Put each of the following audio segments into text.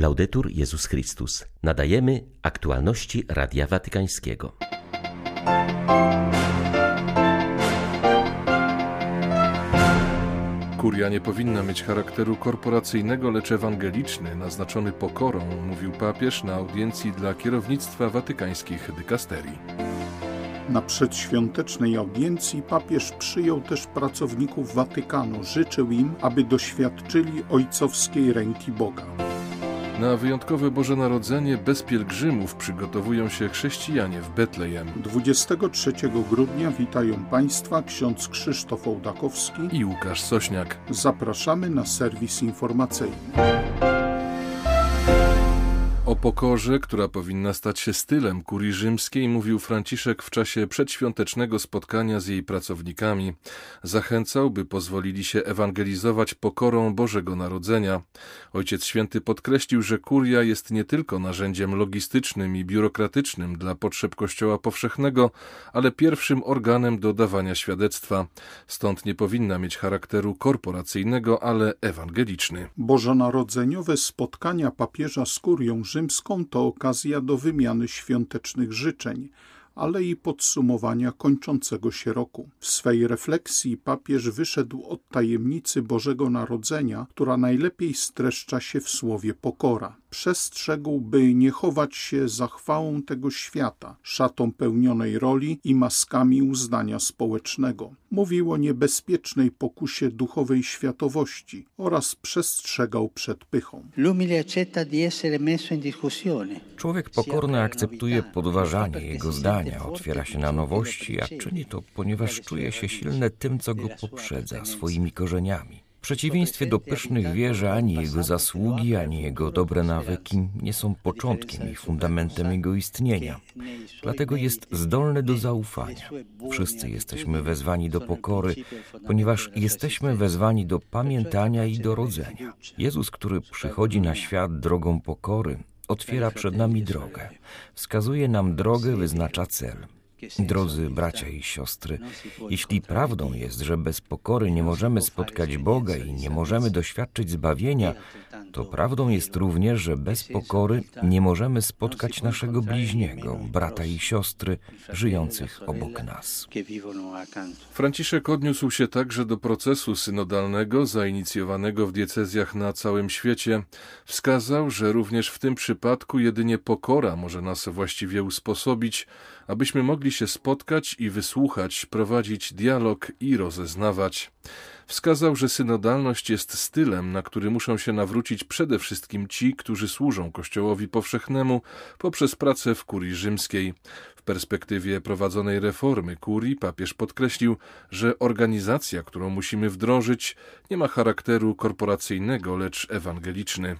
Laudetur Jezus Chrystus. Nadajemy aktualności Radia Watykańskiego. Kuria nie powinna mieć charakteru korporacyjnego, lecz ewangeliczny, naznaczony pokorą, mówił papież na audiencji dla kierownictwa watykańskich dykasterii. Na przedświątecznej audiencji papież przyjął też pracowników Watykanu. Życzył im, aby doświadczyli ojcowskiej ręki Boga. Na wyjątkowe Boże Narodzenie bez pielgrzymów przygotowują się chrześcijanie w Betlejem. 23 grudnia witają Państwa ksiądz Krzysztof Ołdakowski i Łukasz Sośniak. Zapraszamy na serwis informacyjny. Pokorze, która powinna stać się stylem kurii rzymskiej, mówił Franciszek w czasie przedświątecznego spotkania z jej pracownikami. Zachęcał, by pozwolili się ewangelizować pokorą Bożego Narodzenia. Ojciec Święty podkreślił, że kuria jest nie tylko narzędziem logistycznym i biurokratycznym dla potrzeb Kościoła powszechnego, ale pierwszym organem do dawania świadectwa. Stąd nie powinna mieć charakteru korporacyjnego, ale ewangeliczny. Bożonarodzeniowe spotkania papieża z kurią rzymską rzymską to okazja do wymiany świątecznych życzeń, ale i podsumowania kończącego się roku. W swej refleksji papież wyszedł od tajemnicy Bożego Narodzenia, która najlepiej streszcza się w słowie pokora przestrzegł, by nie chować się za chwałą tego świata, szatą pełnionej roli i maskami uznania społecznego. Mówił o niebezpiecznej pokusie duchowej światowości oraz przestrzegał przed pychą. Człowiek pokorny akceptuje podważanie jego zdania, otwiera się na nowości, a czyni to, ponieważ czuje się silny tym, co go poprzedza, swoimi korzeniami. W przeciwieństwie do pysznych wie, że ani jego zasługi, ani jego dobre nawyki nie są początkiem i fundamentem jego istnienia. Dlatego jest zdolny do zaufania. Wszyscy jesteśmy wezwani do pokory, ponieważ jesteśmy wezwani do pamiętania i do rodzenia. Jezus, który przychodzi na świat drogą pokory, otwiera przed nami drogę. Wskazuje nam drogę, wyznacza cel. Drodzy bracia i siostry, jeśli prawdą jest, że bez pokory nie możemy spotkać Boga i nie możemy doświadczyć zbawienia, to prawdą jest również, że bez pokory nie możemy spotkać naszego bliźniego, brata i siostry żyjących obok nas. Franciszek odniósł się także do procesu synodalnego zainicjowanego w diecezjach na całym świecie. Wskazał, że również w tym przypadku jedynie pokora może nas właściwie usposobić, abyśmy mogli się spotkać i wysłuchać, prowadzić dialog i rozeznawać. Wskazał, że synodalność jest stylem, na który muszą się nawrócić przede wszystkim ci, którzy służą Kościołowi powszechnemu poprzez pracę w kurii rzymskiej. W perspektywie prowadzonej reformy kurii papież podkreślił, że organizacja, którą musimy wdrożyć, nie ma charakteru korporacyjnego, lecz ewangeliczny.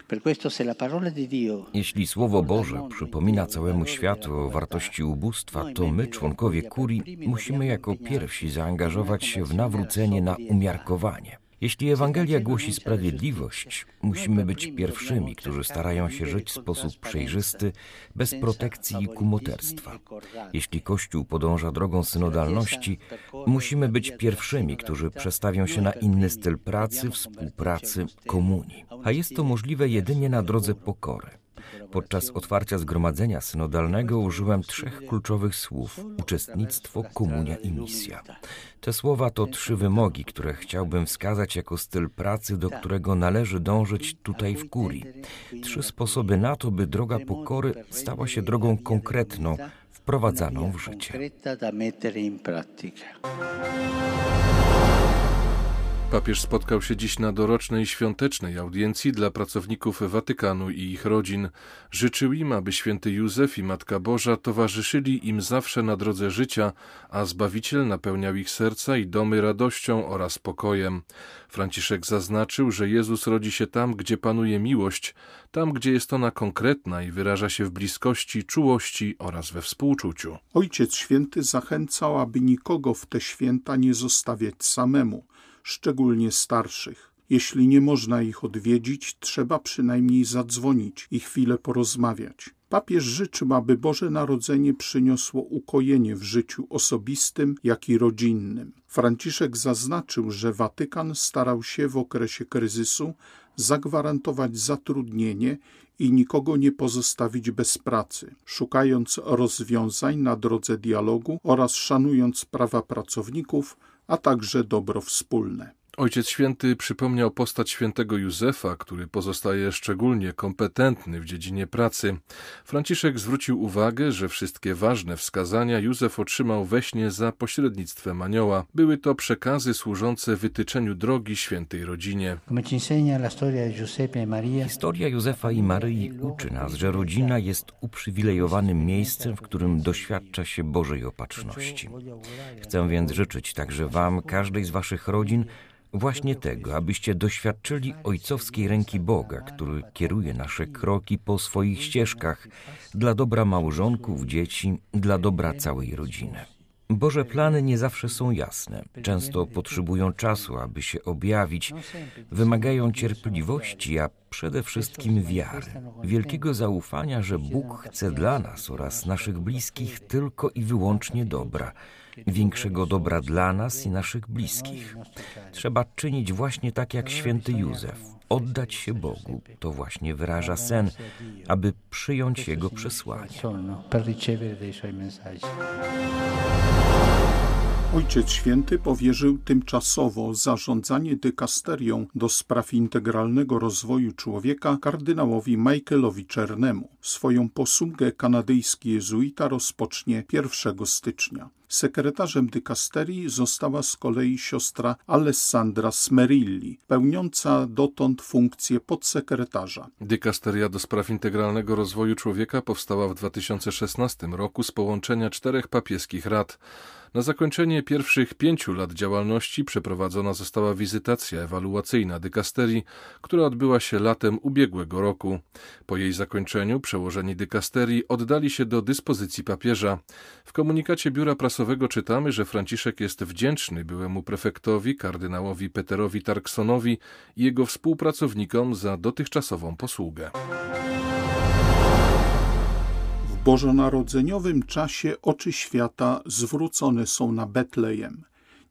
Jeśli Słowo Boże przypomina całemu światu o wartości ubóstwa, to my, członkowie kurii, musimy jako pierwsi zaangażować się w nawrócenie na umiarkowanie. Jeśli Ewangelia głosi sprawiedliwość, musimy być pierwszymi, którzy starają się żyć w sposób przejrzysty, bez protekcji i kumoterstwa. Jeśli Kościół podąża drogą synodalności, musimy być pierwszymi, którzy przestawią się na inny styl pracy, współpracy, komunii. A jest to możliwe jedynie na drodze pokory. Podczas otwarcia zgromadzenia synodalnego użyłem trzech kluczowych słów: uczestnictwo, komunia i misja. Te słowa to trzy wymogi, które chciałbym wskazać jako styl pracy, do którego należy dążyć tutaj w kurii. Trzy sposoby na to, by droga pokory stała się drogą konkretną, wprowadzaną w życie. Papież spotkał się dziś na dorocznej świątecznej audiencji dla pracowników Watykanu i ich rodzin. Życzył im, aby święty Józef i Matka Boża towarzyszyli im zawsze na drodze życia, a Zbawiciel napełniał ich serca i domy radością oraz pokojem. Franciszek zaznaczył, że Jezus rodzi się tam, gdzie panuje miłość, tam, gdzie jest ona konkretna i wyraża się w bliskości, czułości oraz we współczuciu. Ojciec Święty zachęcał, aby nikogo w te święta nie zostawiać samemu szczególnie starszych. Jeśli nie można ich odwiedzić, trzeba przynajmniej zadzwonić i chwilę porozmawiać. Papież życzył, aby Boże Narodzenie przyniosło ukojenie w życiu osobistym, jak i rodzinnym. Franciszek zaznaczył, że Watykan starał się w okresie kryzysu zagwarantować zatrudnienie i nikogo nie pozostawić bez pracy, szukając rozwiązań na drodze dialogu oraz szanując prawa pracowników, a także dobro wspólne. Ojciec Święty przypomniał postać świętego Józefa, który pozostaje szczególnie kompetentny w dziedzinie pracy. Franciszek zwrócił uwagę, że wszystkie ważne wskazania Józef otrzymał we śnie za pośrednictwem anioła. Były to przekazy służące wytyczeniu drogi świętej rodzinie. E Historia Józefa i Maryi uczy nas, że rodzina jest uprzywilejowanym miejscem, w którym doświadcza się Bożej opatrzności. Chcę więc życzyć także Wam, każdej z Waszych rodzin, Właśnie tego, abyście doświadczyli ojcowskiej ręki Boga, który kieruje nasze kroki po swoich ścieżkach dla dobra małżonków, dzieci, dla dobra całej rodziny. Boże plany nie zawsze są jasne, często potrzebują czasu, aby się objawić, wymagają cierpliwości, a przede wszystkim wiary, wielkiego zaufania, że Bóg chce dla nas oraz naszych bliskich tylko i wyłącznie dobra większego dobra dla nas i naszych bliskich. Trzeba czynić właśnie tak jak święty Józef. Oddać się Bogu to właśnie wyraża sen, aby przyjąć Jego przesłanie. Ojciec Święty powierzył tymczasowo zarządzanie dykasterią do spraw integralnego rozwoju człowieka kardynałowi Michaelowi Czernemu. Swoją posługę kanadyjski jezuita rozpocznie 1 stycznia. Sekretarzem dykasterii została z kolei siostra Alessandra Smerilli, pełniąca dotąd funkcję podsekretarza. Dykasteria do spraw integralnego rozwoju człowieka powstała w 2016 roku z połączenia czterech papieskich rad. Na zakończenie pierwszych pięciu lat działalności przeprowadzona została wizytacja ewaluacyjna dykasterii, która odbyła się latem ubiegłego roku. Po jej zakończeniu przełożeni dykasterii oddali się do dyspozycji papieża. W komunikacie biura prasowego czytamy, że Franciszek jest wdzięczny byłemu prefektowi, kardynałowi Peterowi Tarksonowi i jego współpracownikom za dotychczasową posługę bożonarodzeniowym czasie oczy świata zwrócone są na Betlejem.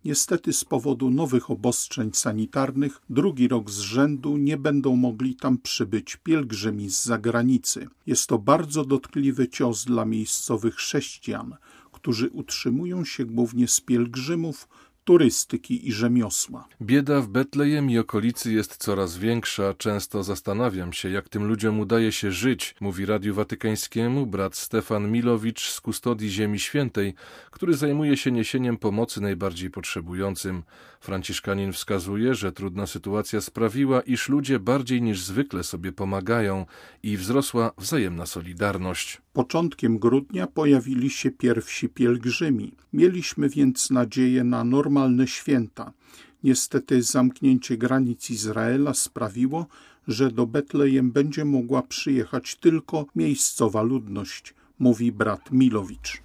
Niestety z powodu nowych obostrzeń sanitarnych drugi rok z rzędu nie będą mogli tam przybyć pielgrzymi z zagranicy. Jest to bardzo dotkliwy cios dla miejscowych chrześcijan, którzy utrzymują się głównie z pielgrzymów, turystyki i rzemiosła. Bieda w Betlejem i okolicy jest coraz większa. Często zastanawiam się, jak tym ludziom udaje się żyć, mówi Radiu Watykańskiemu brat Stefan Milowicz z Kustodii Ziemi Świętej, który zajmuje się niesieniem pomocy najbardziej potrzebującym. Franciszkanin wskazuje, że trudna sytuacja sprawiła, iż ludzie bardziej niż zwykle sobie pomagają i wzrosła wzajemna solidarność. Początkiem grudnia pojawili się pierwsi pielgrzymi. Mieliśmy więc nadzieję na normalne święta. Niestety zamknięcie granic Izraela sprawiło, że do Betlejem będzie mogła przyjechać tylko miejscowa ludność mówi brat Milowicz.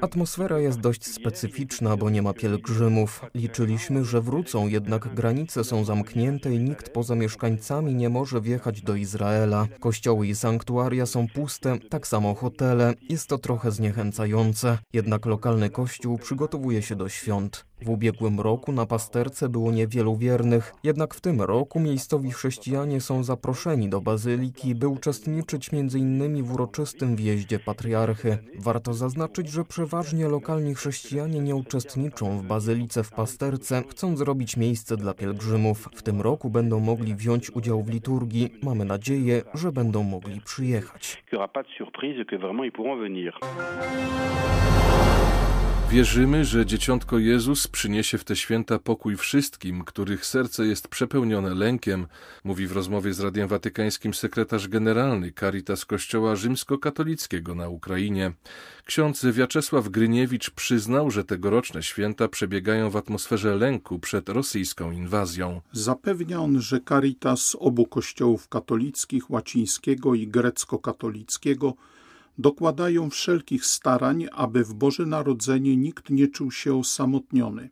Atmosfera jest dość specyficzna, bo nie ma pielgrzymów. Liczyliśmy, że wrócą, jednak granice są zamknięte i nikt poza mieszkańcami nie może wjechać do Izraela. Kościoły i sanktuaria są puste, tak samo hotele. Jest to trochę zniechęcające. Jednak lokalny kościół przygotowuje się do świąt. W ubiegłym roku na pasterce było niewielu wiernych, jednak w tym roku miejscowi chrześcijanie są zaproszeni do bazyliki, by uczestniczyć m.in. w uroczystym wjeździe patriarchy. Warto zaznaczyć, że przeważnie lokalni chrześcijanie nie uczestniczą w bazylice w pasterce, chcą zrobić miejsce dla pielgrzymów. W tym roku będą mogli wziąć udział w liturgii. Mamy nadzieję, że będą mogli przyjechać. Wierzymy, że Dzieciątko Jezus przyniesie w te święta pokój wszystkim, których serce jest przepełnione lękiem, mówi w rozmowie z Radiem Watykańskim sekretarz generalny Caritas Kościoła Rzymskokatolickiego na Ukrainie. Ksiądz Wiaczesław Gryniewicz przyznał, że tegoroczne święta przebiegają w atmosferze lęku przed rosyjską inwazją. Zapewnia on, że Caritas obu kościołów katolickich, łacińskiego i grecko-katolickiego dokładają wszelkich starań, aby w Boże Narodzenie nikt nie czuł się osamotniony.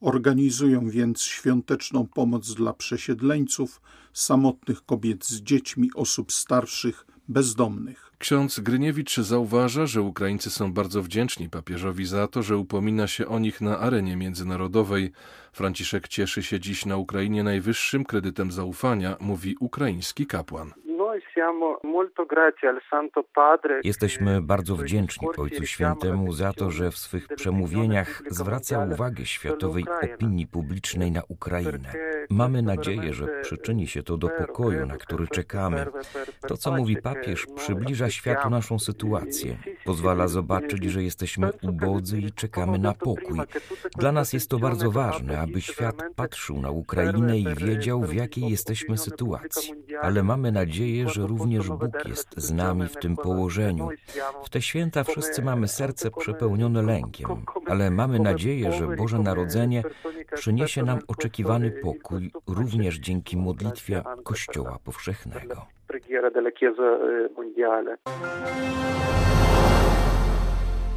Organizują więc świąteczną pomoc dla przesiedleńców, samotnych kobiet z dziećmi, osób starszych, bezdomnych. Ksiądz Gryniewicz zauważa, że Ukraińcy są bardzo wdzięczni papieżowi za to, że upomina się o nich na arenie międzynarodowej. Franciszek cieszy się dziś na Ukrainie najwyższym kredytem zaufania, mówi ukraiński kapłan. Jesteśmy bardzo wdzięczni Ojcu Świętemu za to, że w swych przemówieniach zwraca uwagę światowej opinii publicznej na Ukrainę. Mamy nadzieję, że przyczyni się to do pokoju, na który czekamy. To, co mówi papież, przybliża światu naszą sytuację. Pozwala zobaczyć, że jesteśmy ubodzy i czekamy na pokój. Dla nas jest to bardzo ważne, aby świat patrzył na Ukrainę i wiedział, w jakiej jesteśmy sytuacji. Ale mamy nadzieję, że również Bóg jest z nami w tym położeniu. W te święta wszyscy mamy serce przepełnione lękiem, ale mamy nadzieję, że Boże Narodzenie przyniesie nam oczekiwany pokój również dzięki modlitwie Kościoła Powszechnego.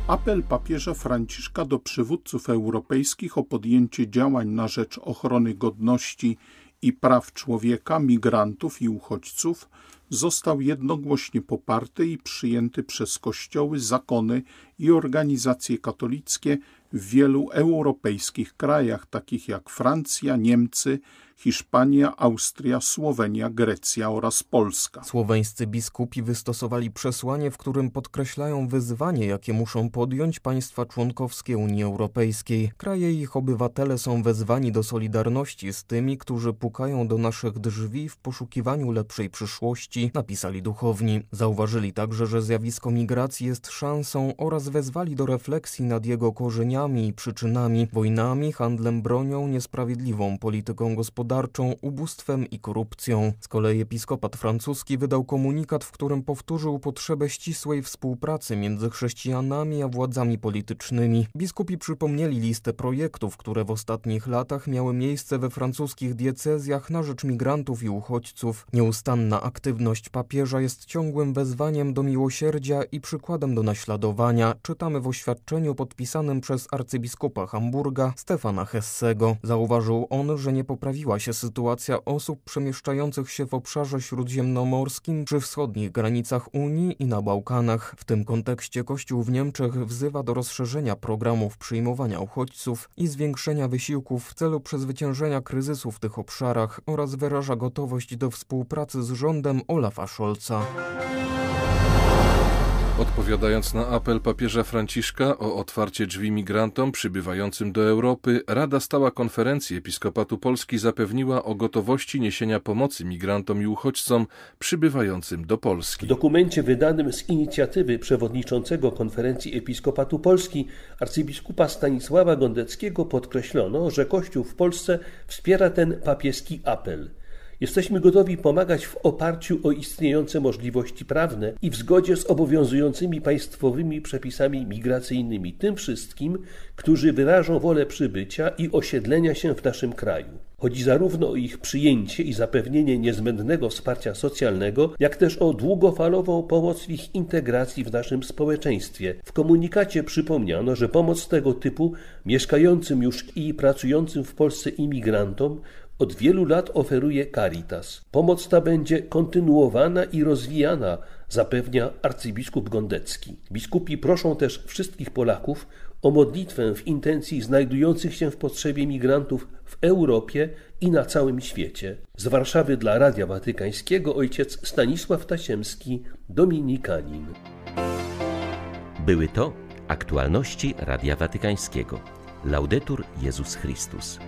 Apel papieża Franciszka do przywódców europejskich o podjęcie działań na rzecz ochrony godności i praw człowieka, migrantów i uchodźców został jednogłośnie poparty i przyjęty przez kościoły, zakony i organizacje katolickie w wielu europejskich krajach, takich jak Francja, Niemcy, Hiszpania, Austria, Słowenia, Grecja oraz Polska. Słoweńscy biskupi wystosowali przesłanie, w którym podkreślają wyzwanie, jakie muszą podjąć państwa członkowskie Unii Europejskiej. Kraje i ich obywatele są wezwani do solidarności z tymi, którzy pukają do naszych drzwi w poszukiwaniu lepszej przyszłości, napisali duchowni. Zauważyli także, że zjawisko migracji jest szansą oraz wezwali do refleksji nad jego korzeniami i przyczynami, wojnami, handlem bronią, niesprawiedliwą polityką gospodarczą, ubóstwem i korupcją. Z kolei episkopat francuski wydał komunikat, w którym powtórzył potrzebę ścisłej współpracy między chrześcijanami a władzami politycznymi. Biskupi przypomnieli listę projektów, które w ostatnich latach miały miejsce we francuskich diecezjach na rzecz migrantów i uchodźców. Nieustanna aktywność papieża jest ciągłym wezwaniem do miłosierdzia i przykładem do naśladowania, czytamy w oświadczeniu podpisanym arcybiskupa Hamburga Stefana Hessego. Zauważył on, że nie poprawiła się sytuacja osób przemieszczających się w obszarze śródziemnomorskim przy wschodnich granicach Unii i na Bałkanach. W tym kontekście Kościół w Niemczech wzywa do rozszerzenia programów przyjmowania uchodźców i zwiększenia wysiłków w celu przezwyciężenia kryzysu w tych obszarach oraz wyraża gotowość do współpracy z rządem Olafa Scholza. Odpowiadając na apel papieża Franciszka o otwarcie drzwi migrantom przybywającym do Europy, Rada Stała Konferencji Episkopatu Polski zapewniła o gotowości niesienia pomocy migrantom i uchodźcom przybywającym do Polski. W dokumencie wydanym z inicjatywy przewodniczącego Konferencji Episkopatu Polski arcybiskupa Stanisława Gondeckiego podkreślono, że Kościół w Polsce wspiera ten papieski apel – Jesteśmy gotowi pomagać w oparciu o istniejące możliwości prawne i w zgodzie z obowiązującymi państwowymi przepisami migracyjnymi tym wszystkim, którzy wyrażą wolę przybycia i osiedlenia się w naszym kraju. Chodzi zarówno o ich przyjęcie i zapewnienie niezbędnego wsparcia socjalnego, jak też o długofalową pomoc w ich integracji w naszym społeczeństwie. W komunikacie przypomniano, że pomoc tego typu mieszkającym już i pracującym w Polsce imigrantom od wielu lat oferuje Caritas. Pomoc ta będzie kontynuowana i rozwijana, zapewnia arcybiskup Gondecki. Biskupi proszą też wszystkich Polaków o modlitwę w intencji znajdujących się w potrzebie migrantów w Europie i na całym świecie. Z Warszawy dla Radia Watykańskiego ojciec Stanisław Tasiemski, dominikanin. Były to aktualności Radia Watykańskiego. Laudetur Jezus Chrystus.